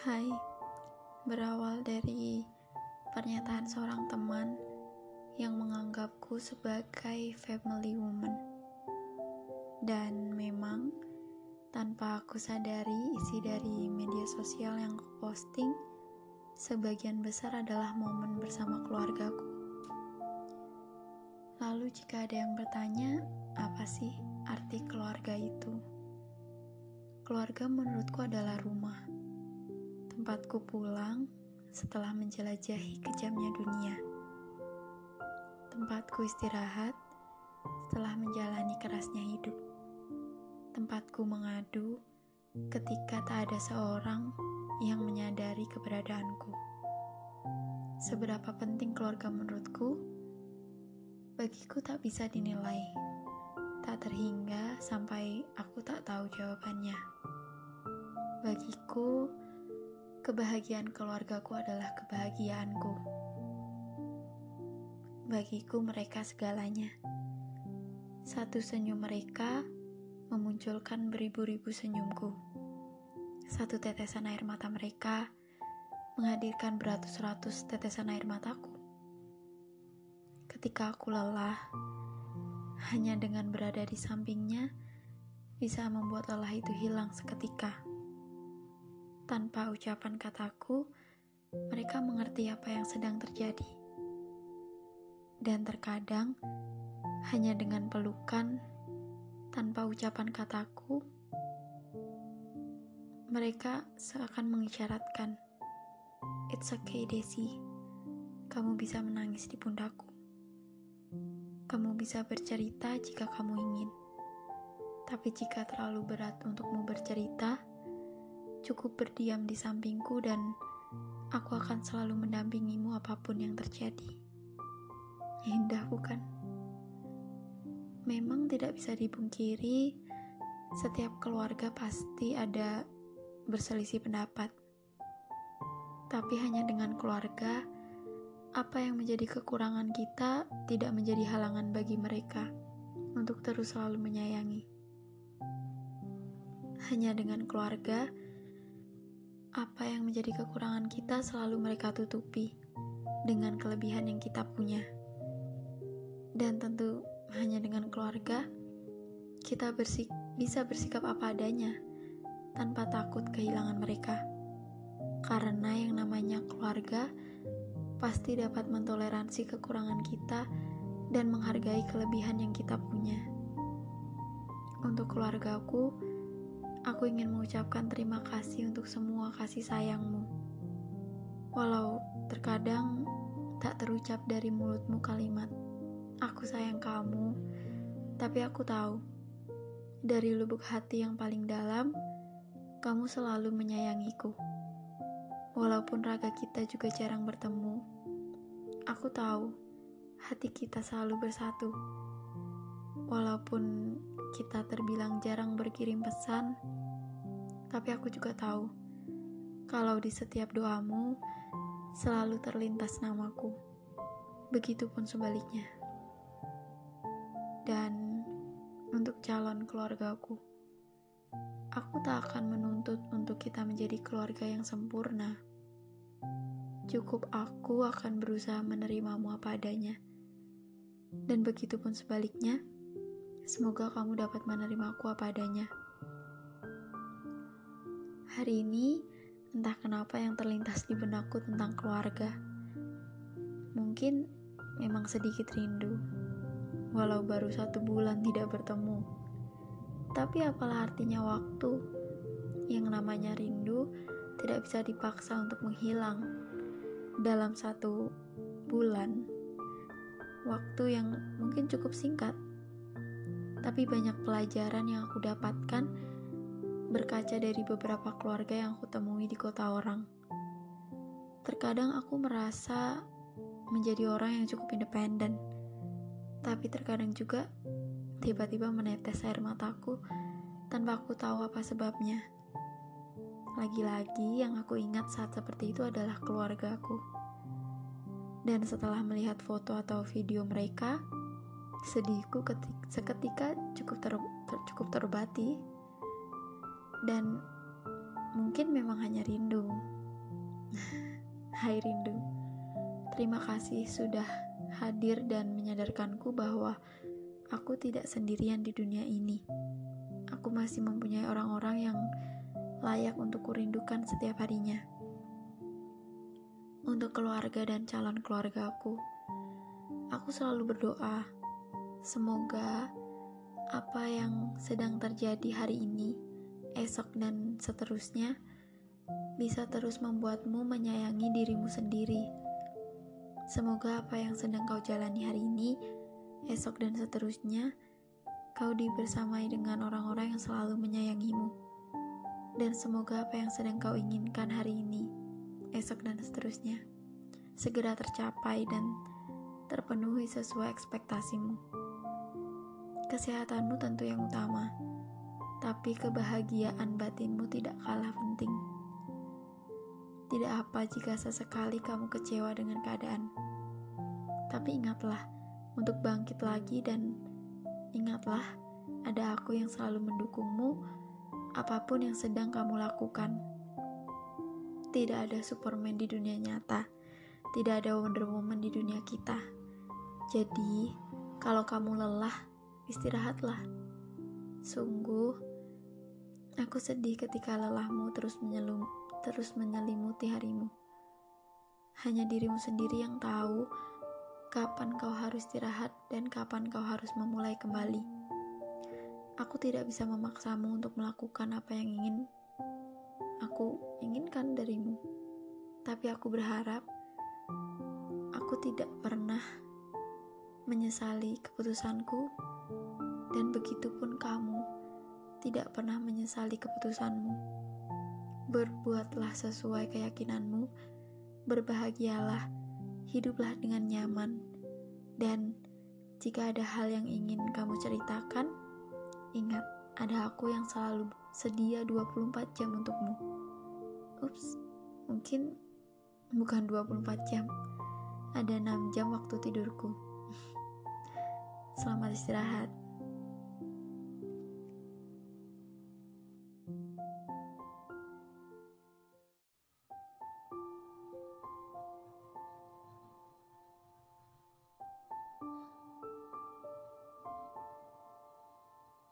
Hai, berawal dari pernyataan seorang teman yang menganggapku sebagai family woman. Dan memang tanpa aku sadari isi dari media sosial yang aku posting sebagian besar adalah momen bersama keluargaku. Lalu jika ada yang bertanya, apa sih arti keluarga itu? Keluarga menurutku adalah rumah tempatku pulang setelah menjelajahi kejamnya dunia. Tempatku istirahat setelah menjalani kerasnya hidup. Tempatku mengadu ketika tak ada seorang yang menyadari keberadaanku. Seberapa penting keluarga menurutku? Bagiku tak bisa dinilai. Tak terhingga sampai aku tak tahu jawabannya. Bagiku, Kebahagiaan keluargaku adalah kebahagiaanku. Bagiku, mereka segalanya. Satu senyum mereka memunculkan beribu-ribu senyumku. Satu tetesan air mata mereka menghadirkan beratus-ratus tetesan air mataku. Ketika aku lelah, hanya dengan berada di sampingnya bisa membuat lelah itu hilang seketika. Tanpa ucapan kataku, mereka mengerti apa yang sedang terjadi. Dan terkadang, hanya dengan pelukan, tanpa ucapan kataku, mereka seakan mengisyaratkan, It's okay, Desi. Kamu bisa menangis di pundakku. Kamu bisa bercerita jika kamu ingin. Tapi jika terlalu berat untukmu bercerita, cukup berdiam di sampingku dan aku akan selalu mendampingimu apa pun yang terjadi. Indah bukan? Memang tidak bisa dipungkiri, setiap keluarga pasti ada berselisih pendapat. Tapi hanya dengan keluarga, apa yang menjadi kekurangan kita tidak menjadi halangan bagi mereka untuk terus selalu menyayangi. Hanya dengan keluarga, apa yang menjadi kekurangan kita selalu mereka tutupi dengan kelebihan yang kita punya. Dan tentu hanya dengan keluarga, kita bersik bisa bersikap apa adanya tanpa takut kehilangan mereka. Karena yang namanya keluarga pasti dapat mentoleransi kekurangan kita dan menghargai kelebihan yang kita punya. Untuk keluargaku, Aku ingin mengucapkan terima kasih untuk semua kasih sayangmu. Walau terkadang tak terucap dari mulutmu kalimat, aku sayang kamu, tapi aku tahu, dari lubuk hati yang paling dalam, kamu selalu menyayangiku. Walaupun raga kita juga jarang bertemu, aku tahu hati kita selalu bersatu. Walaupun kita terbilang jarang berkirim pesan, tapi aku juga tahu kalau di setiap doamu selalu terlintas namaku. Begitupun sebaliknya. Dan untuk calon keluargaku, aku tak akan menuntut untuk kita menjadi keluarga yang sempurna. Cukup aku akan berusaha menerimamu apa adanya. Dan begitupun sebaliknya, Semoga kamu dapat menerimaku apa adanya. Hari ini, entah kenapa yang terlintas di benakku tentang keluarga. Mungkin memang sedikit rindu, walau baru satu bulan tidak bertemu. Tapi apalah artinya waktu? Yang namanya rindu tidak bisa dipaksa untuk menghilang dalam satu bulan. Waktu yang mungkin cukup singkat tapi banyak pelajaran yang aku dapatkan berkaca dari beberapa keluarga yang aku temui di kota orang. Terkadang aku merasa menjadi orang yang cukup independen, tapi terkadang juga tiba-tiba menetes air mataku tanpa aku tahu apa sebabnya. Lagi-lagi yang aku ingat saat seperti itu adalah keluargaku. Dan setelah melihat foto atau video mereka, sedihku seketika cukup ter, ter, cukup terobati dan mungkin memang hanya rindu. Hai rindu, terima kasih sudah hadir dan menyadarkanku bahwa aku tidak sendirian di dunia ini. Aku masih mempunyai orang-orang yang layak untuk kurindukan setiap harinya. Untuk keluarga dan calon keluarga aku, aku selalu berdoa, semoga apa yang sedang terjadi hari ini, esok, dan seterusnya bisa terus membuatmu menyayangi dirimu sendiri. Semoga apa yang sedang kau jalani hari ini, esok, dan seterusnya, kau dibersamai dengan orang-orang yang selalu menyayangimu dan semoga apa yang sedang kau inginkan hari ini, esok dan seterusnya, segera tercapai dan terpenuhi sesuai ekspektasimu. Kesehatanmu tentu yang utama, tapi kebahagiaan batinmu tidak kalah penting. Tidak apa jika sesekali kamu kecewa dengan keadaan, tapi ingatlah untuk bangkit lagi dan ingatlah ada aku yang selalu mendukungmu apa pun yang sedang kamu lakukan. Tidak ada Superman di dunia nyata, tidak ada Wonder Woman di dunia kita. Jadi, kalau kamu lelah, istirahatlah. Sungguh, aku sedih ketika lelahmu terus menyelum, terus menyelimuti harimu. Hanya dirimu sendiri yang tahu kapan kau harus istirahat dan kapan kau harus memulai kembali. Aku tidak bisa memaksamu untuk melakukan apa yang ingin aku inginkan darimu. Tapi aku berharap aku tidak pernah menyesali keputusanku dan begitupun kamu tidak pernah menyesali keputusanmu. Berbuatlah sesuai keyakinanmu, berbahagialah, hiduplah dengan nyaman, dan jika ada hal yang ingin kamu ceritakan, Ingat, ada aku yang selalu sedia 24 jam untukmu. Ups, mungkin bukan 24 jam. Ada 6 jam waktu tidurku. Selamat istirahat.